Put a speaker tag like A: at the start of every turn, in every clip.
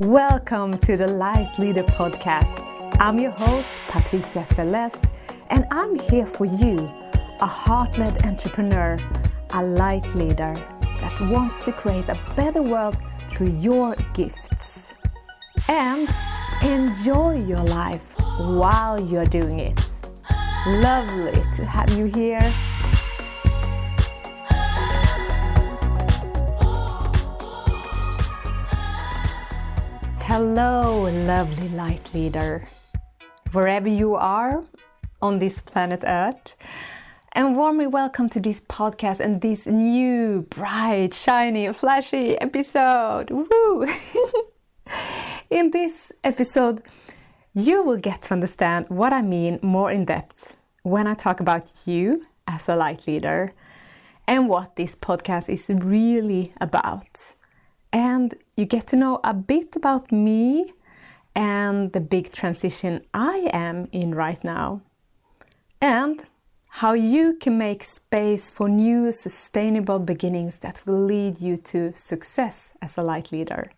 A: Welcome to the Light Leader Podcast. I'm your host, Patricia Celeste, and I'm here for you, a heart led entrepreneur, a light leader that wants to create a better world through your gifts. And enjoy your life while you're doing it. Lovely to have you here. Hello, lovely light leader, wherever you are on this planet Earth. And warmly welcome to this podcast and this new, bright, shiny, flashy episode. Woo! in this episode, you will get to understand what I mean more in depth when I talk about you as a light leader and what this podcast is really about and you get to know a bit about me and the big transition I am in right now, and how you can make space for new sustainable beginnings that will lead you to success as a light leader,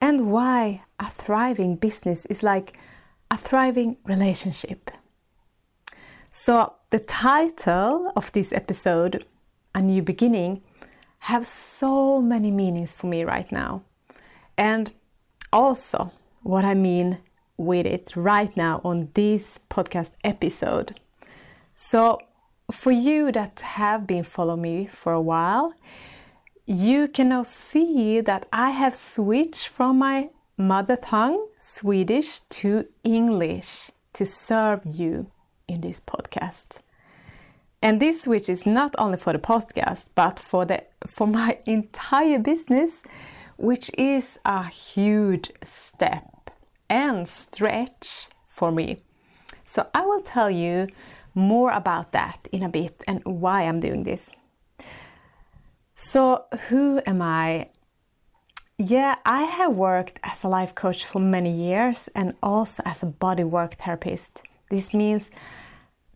A: and why a thriving business is like a thriving relationship. So, the title of this episode, A New Beginning, have so many meanings for me right now. And also, what I mean with it right now on this podcast episode. So, for you that have been following me for a while, you can now see that I have switched from my mother tongue, Swedish, to English to serve you in this podcast. And this switch is not only for the podcast, but for the for my entire business, which is a huge step and stretch for me. So I will tell you more about that in a bit and why I'm doing this. So, who am I? Yeah, I have worked as a life coach for many years and also as a bodywork therapist. This means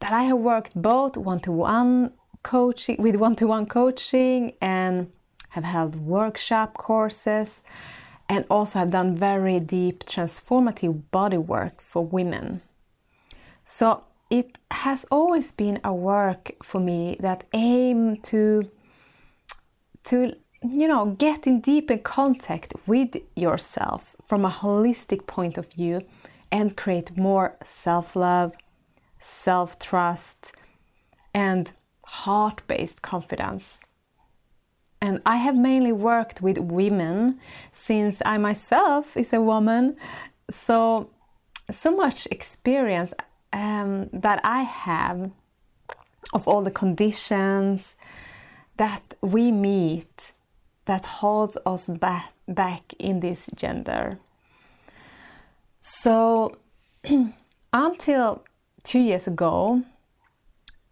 A: that I have worked both one-to-one coaching with one-to-one coaching and have held workshop courses and also have done very deep transformative body work for women. So it has always been a work for me that aim to to you know get in deeper contact with yourself from a holistic point of view and create more self-love self trust, and heart based confidence. And I have mainly worked with women since I myself is a woman. So, so much experience um, that I have of all the conditions that we meet that holds us back, back in this gender. So, until two years ago,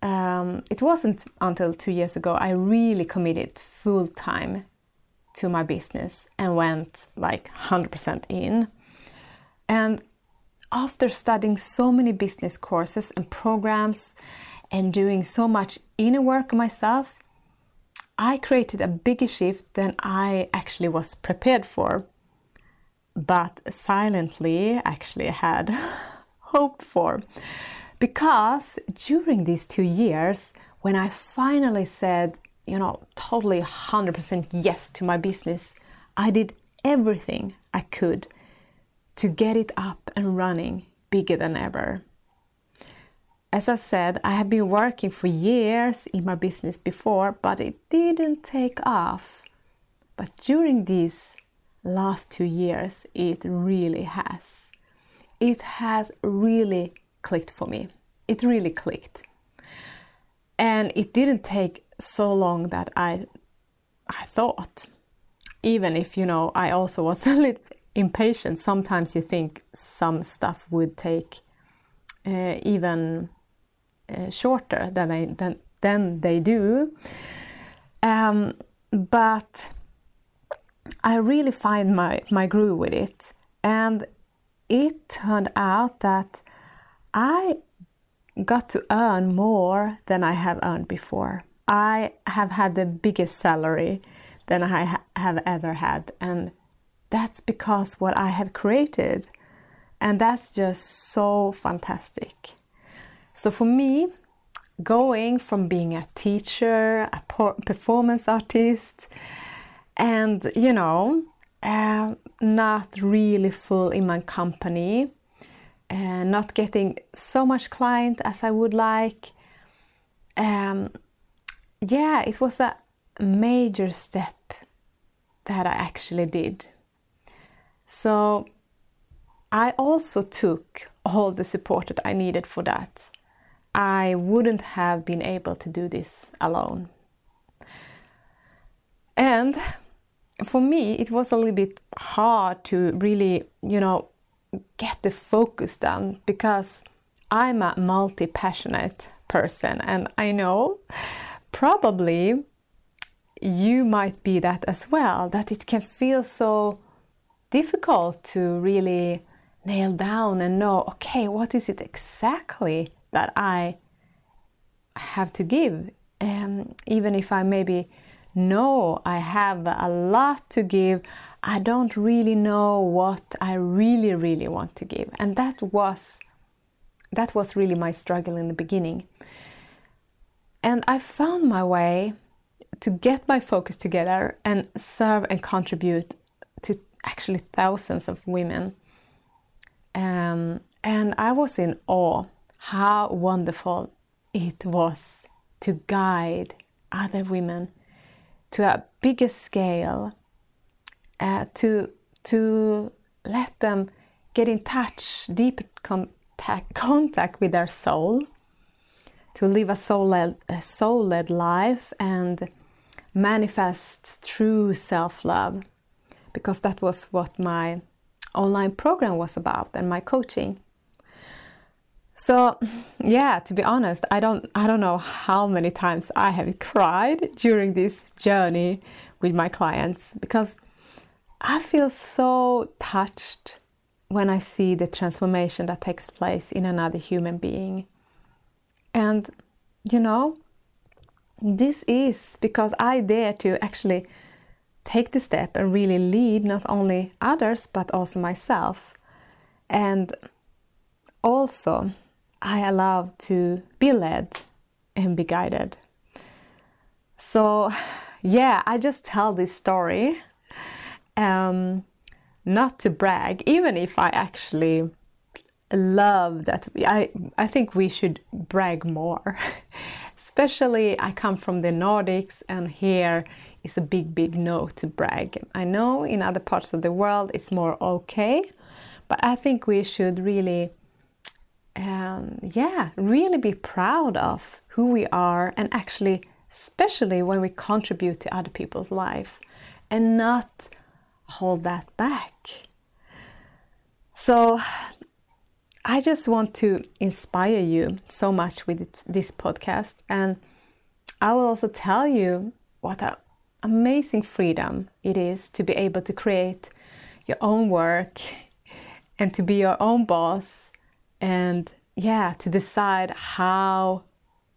A: um, it wasn't until two years ago I really committed full time to my business and went like 100% in. And after studying so many business courses and programs and doing so much inner work myself, I created a bigger shift than I actually was prepared for. But silently, actually, had hoped for. Because during these two years, when I finally said, you know, totally 100% yes to my business, I did everything I could to get it up and running bigger than ever. As I said, I have been working for years in my business before, but it didn't take off. But during these last two years, it really has. It has really clicked for me. It really clicked. And it didn't take so long that I I thought. Even if, you know, I also was a little impatient. Sometimes you think some stuff would take uh, even uh, shorter than they than, than they do. Um, but I really find my, my groove with it. And it turned out that I got to earn more than I have earned before. I have had the biggest salary than I ha- have ever had, and that's because what I have created. And that's just so fantastic. So for me, going from being a teacher, a performance artist, and you know, uh, not really full in my company, uh, not getting so much client as I would like. Um, yeah, it was a major step that I actually did. So I also took all the support that I needed for that. I wouldn't have been able to do this alone. And for me, it was a little bit hard to really, you know, get the focus down because I'm a multi passionate person, and I know probably you might be that as well, that it can feel so difficult to really nail down and know okay, what is it exactly that I have to give. Um, even if I maybe know I have a lot to give, I don't really know what I really, really want to give. And that was that was really my struggle in the beginning. And I found my way to get my focus together and serve and contribute to actually thousands of women. Um, and I was in awe how wonderful it was to guide other women to a bigger scale, uh, to to let them get in touch, deep contact, contact with their soul, to live a soul-led, a soul-led life and manifest true self-love, because that was what my online program was about and my coaching. So, yeah, to be honest, I don't I don't know how many times I have cried during this journey with my clients because I feel so touched when I see the transformation that takes place in another human being. And you know, this is because I dare to actually take the step and really lead not only others but also myself. And also I allow to be led and be guided. So, yeah, I just tell this story um, not to brag, even if I actually love that. I, I think we should brag more. Especially, I come from the Nordics, and here is a big, big no to brag. I know in other parts of the world it's more okay, but I think we should really um, yeah, really be proud of who we are and actually, especially when we contribute to other people's life and not hold that back. So, I just want to inspire you so much with this podcast, and I will also tell you what an amazing freedom it is to be able to create your own work and to be your own boss and yeah, to decide how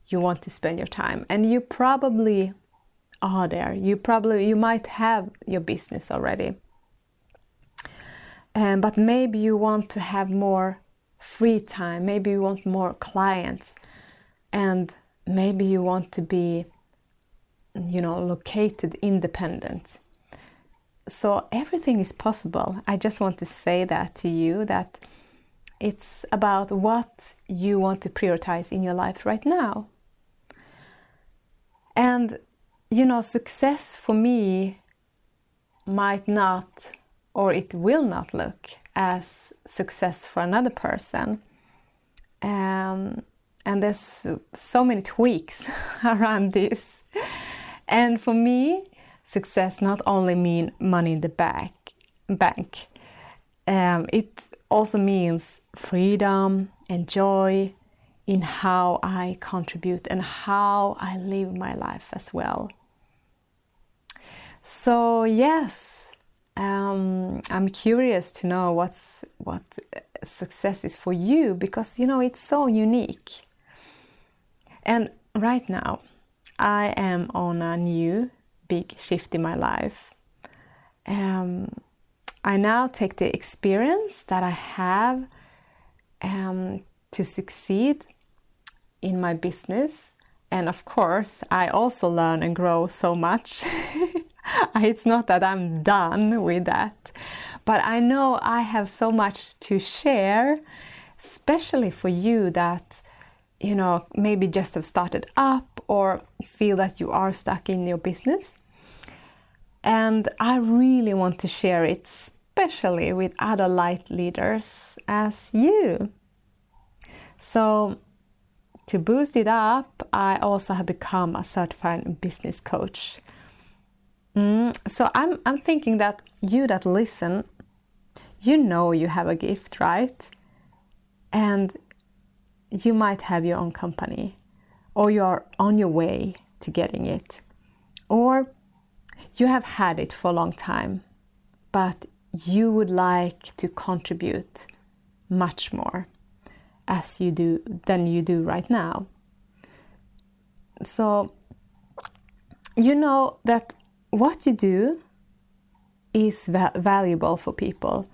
A: you want to spend your time. And you probably are there. You probably you might have your business already. Um, but maybe you want to have more free time. Maybe you want more clients, and maybe you want to be, you know, located independent. So everything is possible. I just want to say that to you that it's about what you want to prioritize in your life right now. And, you know, success for me might not or it will not look as success for another person. Um, and there's so many tweaks around this. And for me, success not only mean money in the bank, bank. Um, it also means freedom and joy in how I contribute and how I live my life as well. So yes, um, I'm curious to know what's what success is for you because you know it's so unique. And right now, I am on a new big shift in my life. Um, I now take the experience that I have um, to succeed in my business. And of course, I also learn and grow so much. it's not that I'm done with that, but I know I have so much to share, especially for you that, you know, maybe just have started up or feel that you are stuck in your business. And I really want to share it, especially with other light leaders as you. So, to boost it up, I also have become a certified business coach. Mm, so I'm, I'm thinking that you that listen, you know you have a gift, right? And you might have your own company, or you're on your way to getting it, or you have had it for a long time, but you would like to contribute much more as you do than you do right now. So you know that what you do is va- valuable for people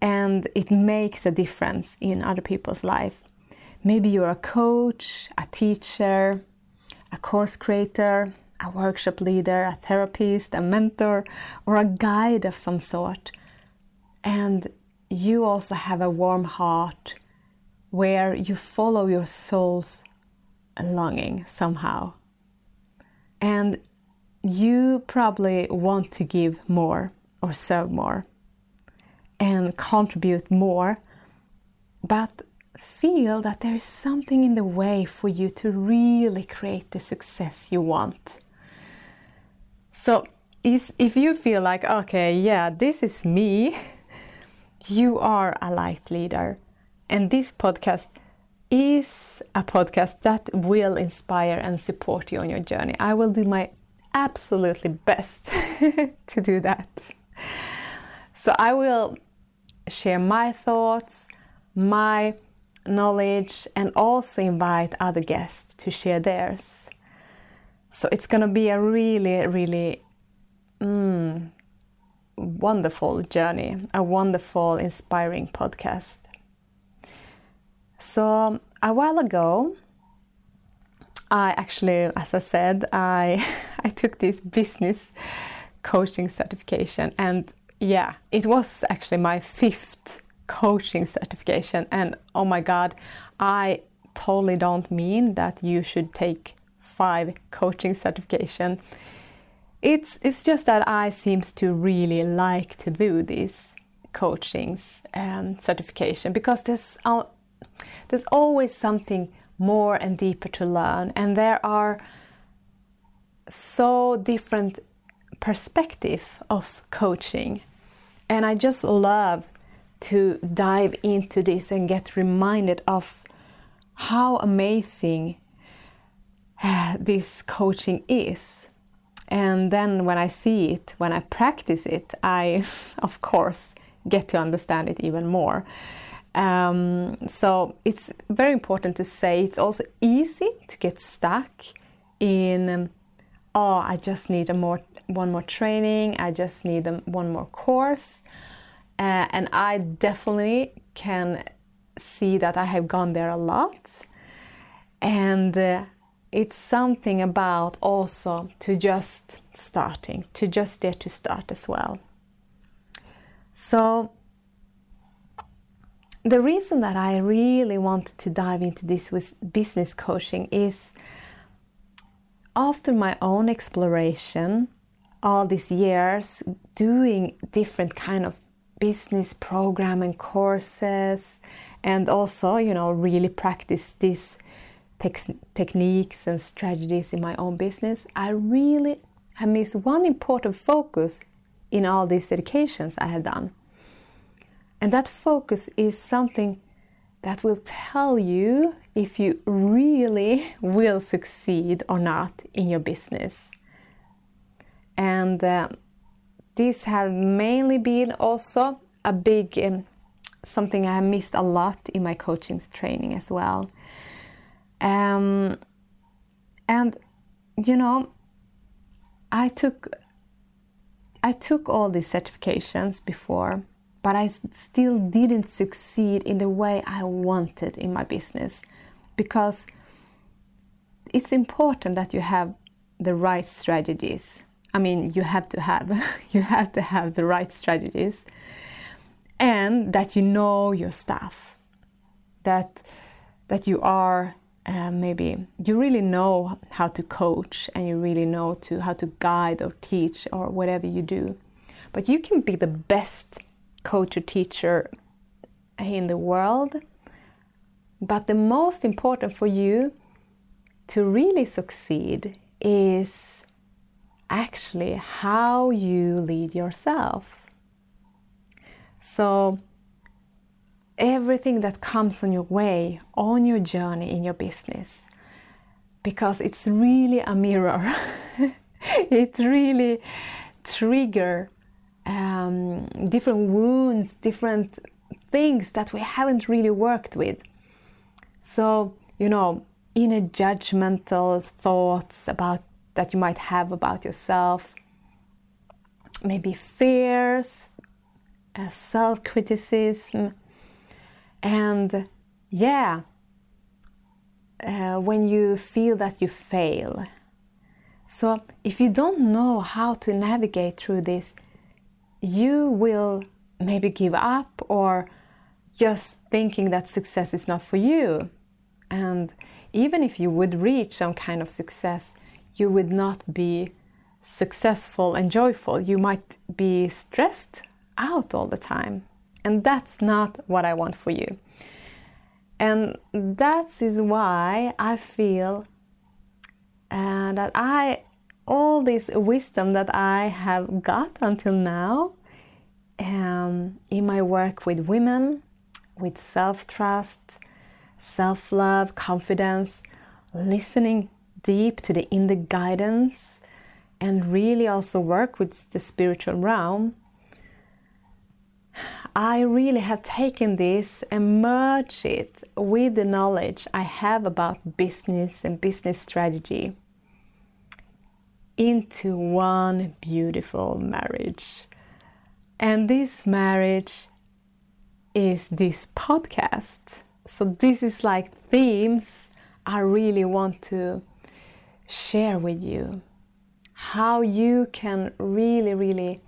A: and it makes a difference in other people's life. Maybe you're a coach, a teacher, a course creator, a workshop leader, a therapist, a mentor, or a guide of some sort. And you also have a warm heart where you follow your soul's longing somehow. And you probably want to give more or serve more and contribute more, but feel that there is something in the way for you to really create the success you want. So, if, you feel like, okay, yeah, this is me, you are a light leader and this podcast is a podcast that will inspire and support you on your journey. I will do my absolutely best to do that. So I will share my thoughts, my knowledge, and also invite other guests to share theirs. So it's going to be a really, really mm, wonderful journey, a wonderful, inspiring podcast. So a while ago, I actually, as I said, I I took this business coaching certification, and yeah, it was actually my fifth coaching certification. And oh my God, I totally don't mean that you should take five coaching certification. It's it's just that I seems to really like to do these coachings and certification because there's uh, there's always something more and deeper to learn, and there are so different perspective of coaching. And I just love to dive into this and get reminded of how amazing uh, this coaching is. And then when I see it, when I practice it, I, of course, get to understand it even more. Um, so it's very important to say it's also easy to get stuck in, um, oh, I just need a more one more training, I just need a, one more course, uh, and I definitely can see that I have gone there a lot, and uh, it's something about also to just starting, to just dare to start as well. So the reason that I really wanted to dive into this with business coaching is after my own exploration all these years doing different kind of business program and courses and also you know really practice these techniques and strategies in my own business i really have missed one important focus in all these educations i have done and that focus is something that will tell you if you really will succeed or not in your business. And uh, this have mainly been also a big um, something I missed a lot in my coaching training as well. Um, and you know, I took I took all these certifications before, but I still didn't succeed in the way I wanted in my business because it's important that you have the right strategies. I mean, you have to have you have to have the right strategies and that you know your stuff. That that you are uh, maybe you really know how to coach and you really know to how to guide or teach or whatever you do but you can be the best coach or teacher in the world. But the most important for you to really succeed is actually how you lead yourself. So everything that comes on your way on your journey in your business because it's really a mirror. It really trigger um, different wounds different things that we haven't really worked with so you know inner judgmental thoughts about that you might have about yourself maybe fears uh, self-criticism and yeah, uh, when you feel that you fail. So if you don't know how to navigate through this, you will maybe give up or just thinking that success is not for you. And even if you would reach some kind of success, you would not be successful and joyful. You might be stressed out all the time. And that's not what I want for you. And that is why I feel uh, that I, all this wisdom that I have got until now um, in my work with women, with self trust, self love, confidence, listening deep to the inner guidance, and really also work with the spiritual realm I really have taken this and merged it with the knowledge I have about business and business strategy into one beautiful marriage. And this marriage is this podcast. So, this is like themes I really want to share with you. How you can really, really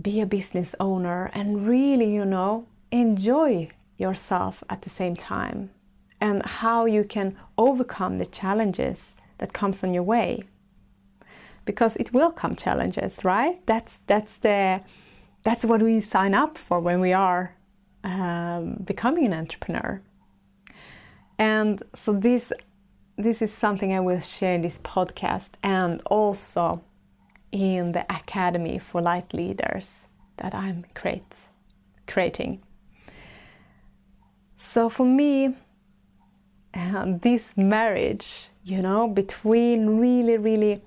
A: be a business owner and really, you know, enjoy yourself at the same time and how you can overcome the challenges that comes on your way because it will come challenges right that's that's the that's what we sign up for when we are um, becoming an entrepreneur and so this this is something i will share in this podcast and also in the Academy for Light Leaders that I'm create, creating. So for me, uh, this marriage, you know, between really, really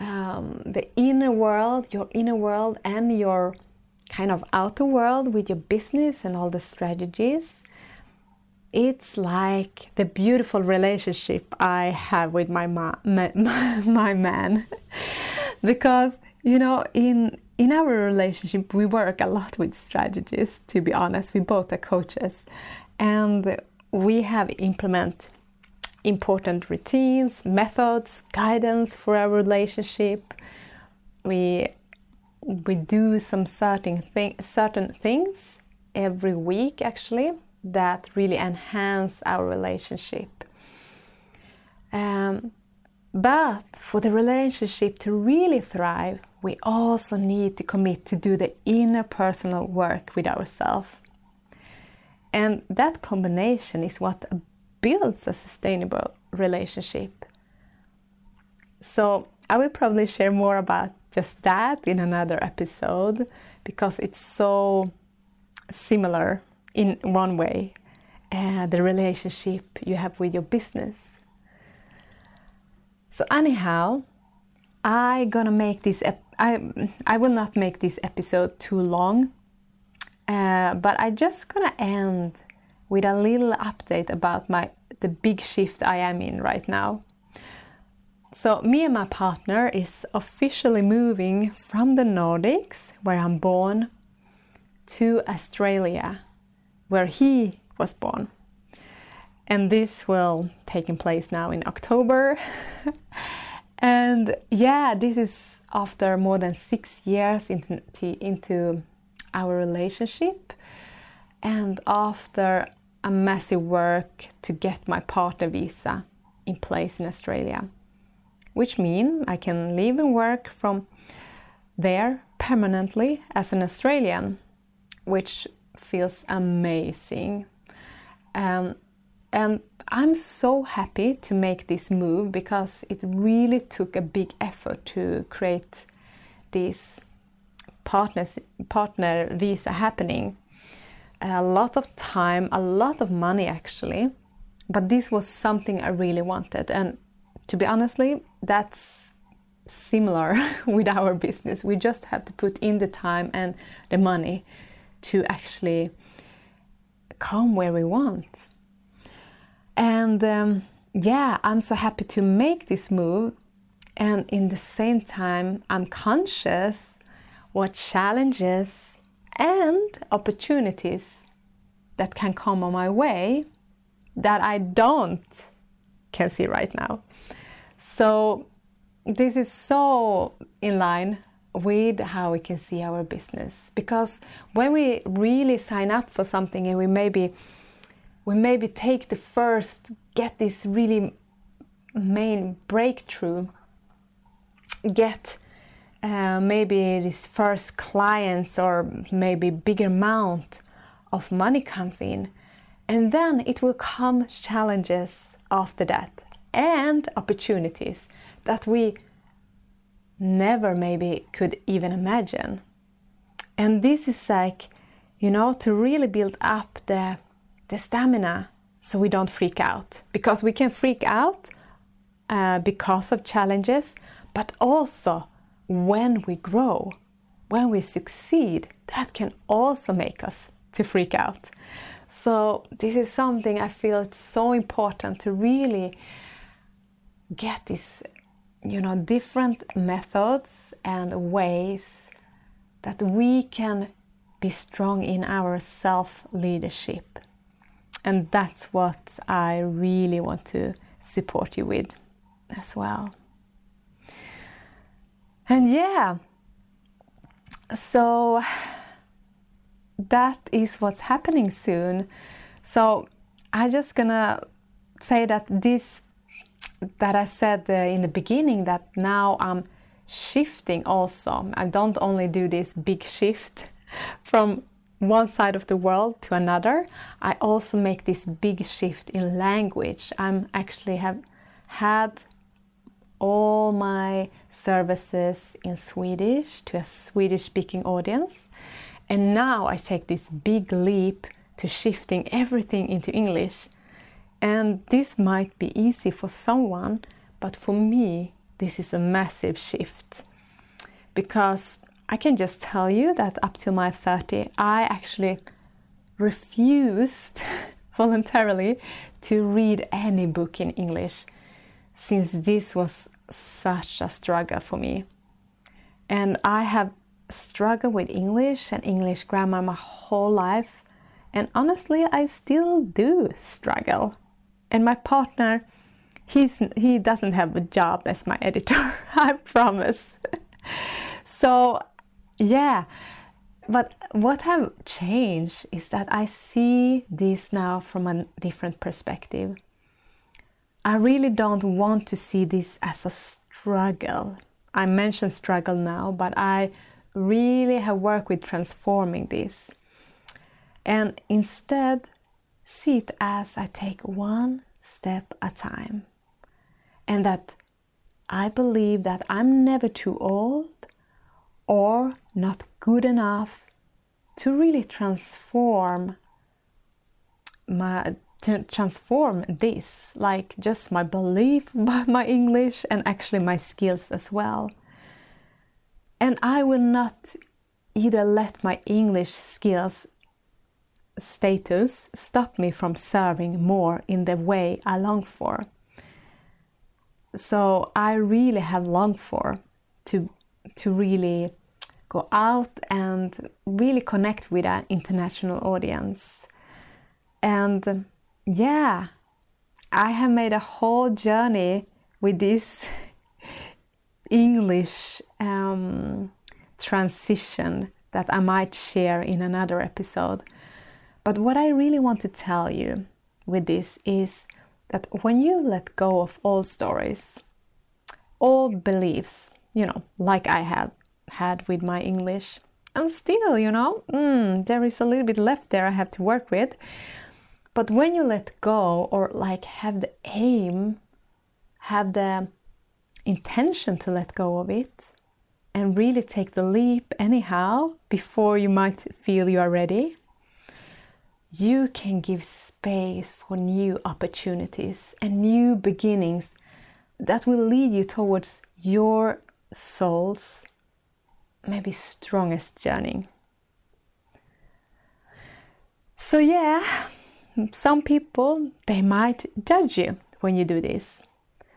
A: um, the inner world, your inner world, and your kind of outer world with your business and all the strategies, it's like the beautiful relationship I have with my, ma- my, my man. Because you know in in our relationship we work a lot with strategies to be honest we both are coaches. And we have implement important routines methods guidance for our relationship we we do some certain thing, certain things every week actually that really enhance our relationship um, but for the relationship to really thrive, we also need to commit to do the inner personal work with ourselves. And that combination is what builds a sustainable relationship. So, I will probably share more about just that in another episode because it's so similar in one way uh, the relationship you have with your business so anyhow, I gonna make this. Ep- I I will not make this episode too long, uh, but I just gonna end with a little update about my the big shift I am in right now. So me and my partner is officially moving from the Nordics, where I'm born, to Australia, where he was born. And this will take place now in October. and yeah, this is after more than six years into, into our relationship and after a massive work to get my partner visa in place in Australia, which means I can live and work from there permanently as an Australian, which feels amazing. Um, and I'm so happy to make this move because it really took a big effort to create this partners, partner visa happening a lot of time, a lot of money actually. But this was something I really wanted. And to be honestly, that's similar with our business. We just have to put in the time and the money to actually come where we want. And um, yeah, I'm so happy to make this move. And in the same time, I'm conscious what challenges and opportunities that can come on my way that I don't can see right now. So this is so in line with how we can see our business because when we really sign up for something and we maybe we maybe take the first get this really main breakthrough get uh, maybe these first clients or maybe bigger amount of money comes in and then it will come challenges after that and opportunities that we never maybe could even imagine. And this is like you know to really build up the the stamina so we don't freak out. Because we can freak out uh, because of challenges but also when we grow, when we succeed, that can also make us to freak out. So this is something I feel it's so important to really get these, you know, different methods and ways that we can be strong in our self leadership. And that's what I really want to support you with as well. And yeah, so that is what's happening soon. So I'm just gonna say that this, that I said in the beginning, that now I'm shifting also. I don't only do this big shift from one side of the world to another. I also make this big shift in language. I'm actually have had all my services in Swedish to a Swedish speaking audience. And now I take this big leap to shifting everything into English. And this might be easy for someone, but for me, this is a massive shift. Because I can just tell you that up till my 30, I actually refused voluntarily to read any book in English since this was such a struggle for me. And I have struggled with English and English grammar my whole life. And honestly, I still do struggle. And my partner, he's, he doesn't have a job as my editor, I promise. so, yeah. But what have changed is that I see this now from a different perspective. I really don't want to see this as a struggle. I mention struggle now, but I really have worked with transforming this. And instead, see it as I take one step at a time. And that I believe that I'm never too old or not good enough to really transform my to transform this, like just my belief about my English and actually my skills as well. And I will not either let my English skills status stop me from serving more in the way I long for. So I really have longed for to to really go out and really connect with an international audience. And yeah, I have made a whole journey with this English um, transition that I might share in another episode. But what I really want to tell you with this is that when you let go of all stories, all beliefs, you know, like I have had with my English, and still, you know, mm, there is a little bit left there I have to work with. But when you let go, or like have the aim, have the intention to let go of it, and really take the leap anyhow before you might feel you are ready, you can give space for new opportunities and new beginnings that will lead you towards your soul's maybe strongest journey. So yeah, some people they might judge you when you do this.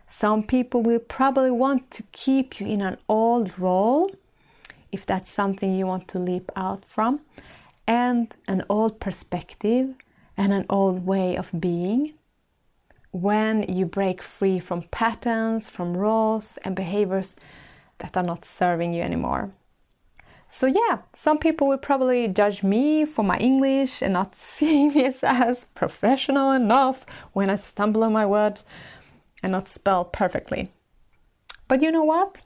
A: Some people will probably want to keep you in an old role if that's something you want to leap out from and an old perspective and an old way of being when you break free from patterns, from roles and behaviors that are not serving you anymore. So, yeah, some people will probably judge me for my English and not seeing me as professional enough when I stumble on my words and not spell perfectly. But you know what?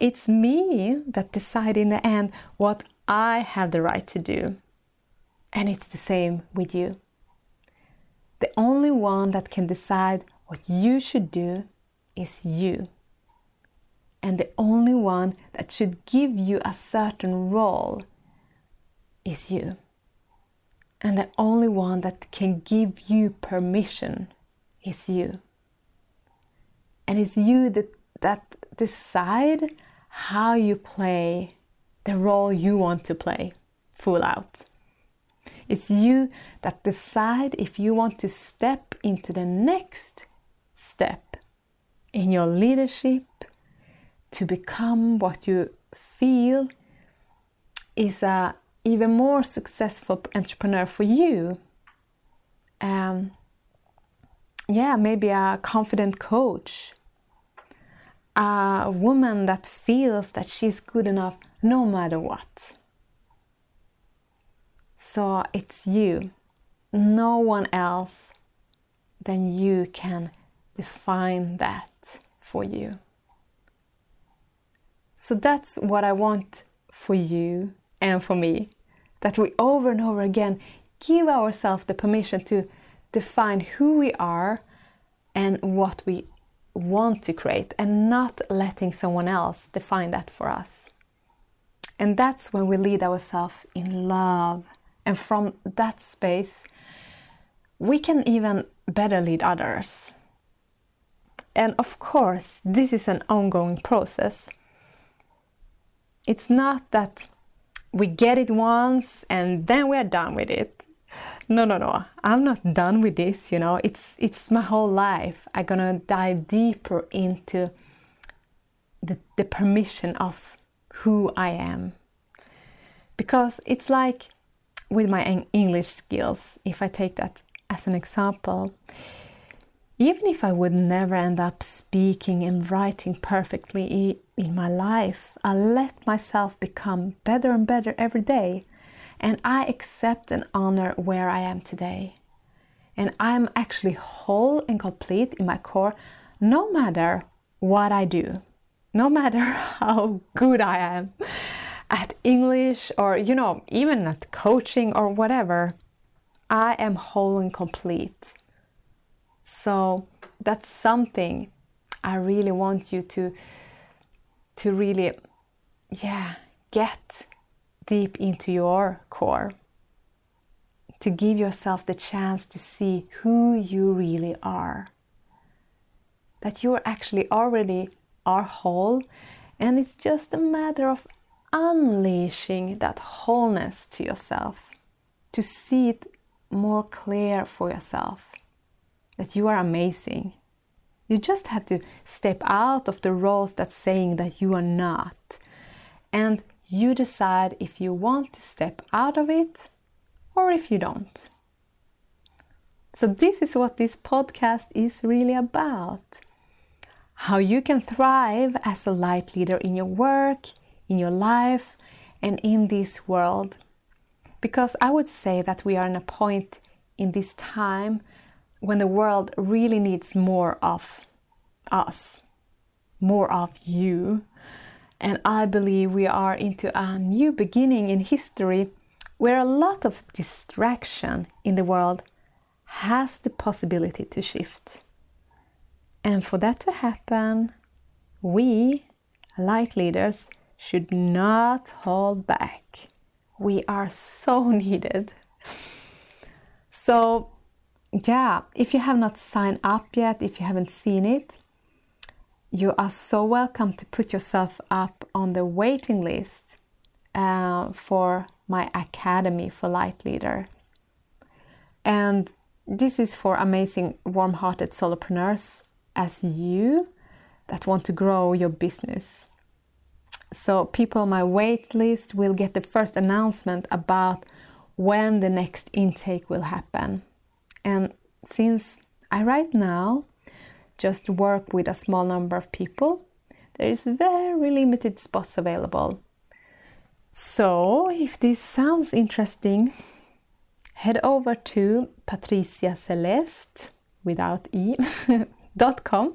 A: It's me that decide in the end what I have the right to do. And it's the same with you. The only one that can decide what you should do is you. And the only one that should give you a certain role is you. And the only one that can give you permission is you. And it's you that, that decide how you play the role you want to play full out. It's you that decide if you want to step into the next step in your leadership to become what you feel is a even more successful entrepreneur for you. Um, yeah, maybe a confident coach, a woman that feels that she's good enough no matter what. So it's you, no one else then you can define that for you. So that's what I want for you and for me that we over and over again give ourselves the permission to define who we are and what we want to create and not letting someone else define that for us. And that's when we lead ourselves in love. And from that space, we can even better lead others. And of course, this is an ongoing process. It's not that we get it once and then we're done with it. No, no, no. I'm not done with this, you know. It's it's my whole life. I'm going to dive deeper into the, the permission of who I am. Because it's like with my English skills, if I take that as an example, even if I would never end up speaking and writing perfectly in my life, I let myself become better and better every day. And I accept and honor where I am today. And I'm actually whole and complete in my core no matter what I do, no matter how good I am at English or, you know, even at coaching or whatever. I am whole and complete. So that's something I really want you to to really yeah, get deep into your core. To give yourself the chance to see who you really are. That you actually already are whole and it's just a matter of unleashing that wholeness to yourself, to see it more clear for yourself that you are amazing, You just have to step out of the roles that's saying that you are not. And you decide if you want to step out of it or if you don't. So, this is what this podcast is really about how you can thrive as a light leader in your work, in your life, and in this world. Because I would say that we are in a point in this time when the world really needs more of us, more of you. And I believe we are into a new beginning in history where a lot of distraction in the world has the possibility to shift. And for that to happen, we, light leaders, should not hold back. We are so needed. So, yeah, if you have not signed up yet, if you haven't seen it, you are so welcome to put yourself up on the waiting list uh, for my Academy for Light Leader. And this is for amazing, warm hearted solopreneurs as you that want to grow your business. So, people on my wait list will get the first announcement about when the next intake will happen. And since I right now just work with a small number of people, there is very limited spots available. So, if this sounds interesting, head over to Patricia Celeste without e dot com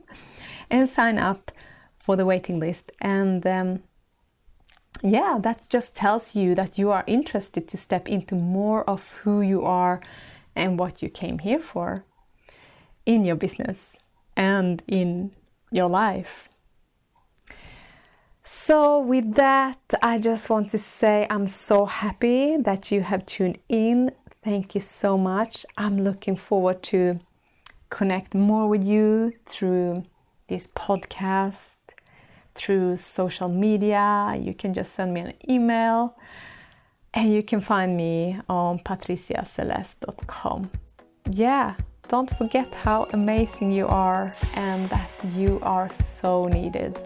A: and sign up for the waiting list. And um, yeah, that just tells you that you are interested to step into more of who you are and what you came here for in your business and in your life. So, with that, I just want to say I'm so happy that you have tuned in. Thank you so much. I'm looking forward to connect more with you through this podcast, through social media. You can just send me an email and you can find me on patriciaceleste.com. Yeah, don't forget how amazing you are and that you are so needed.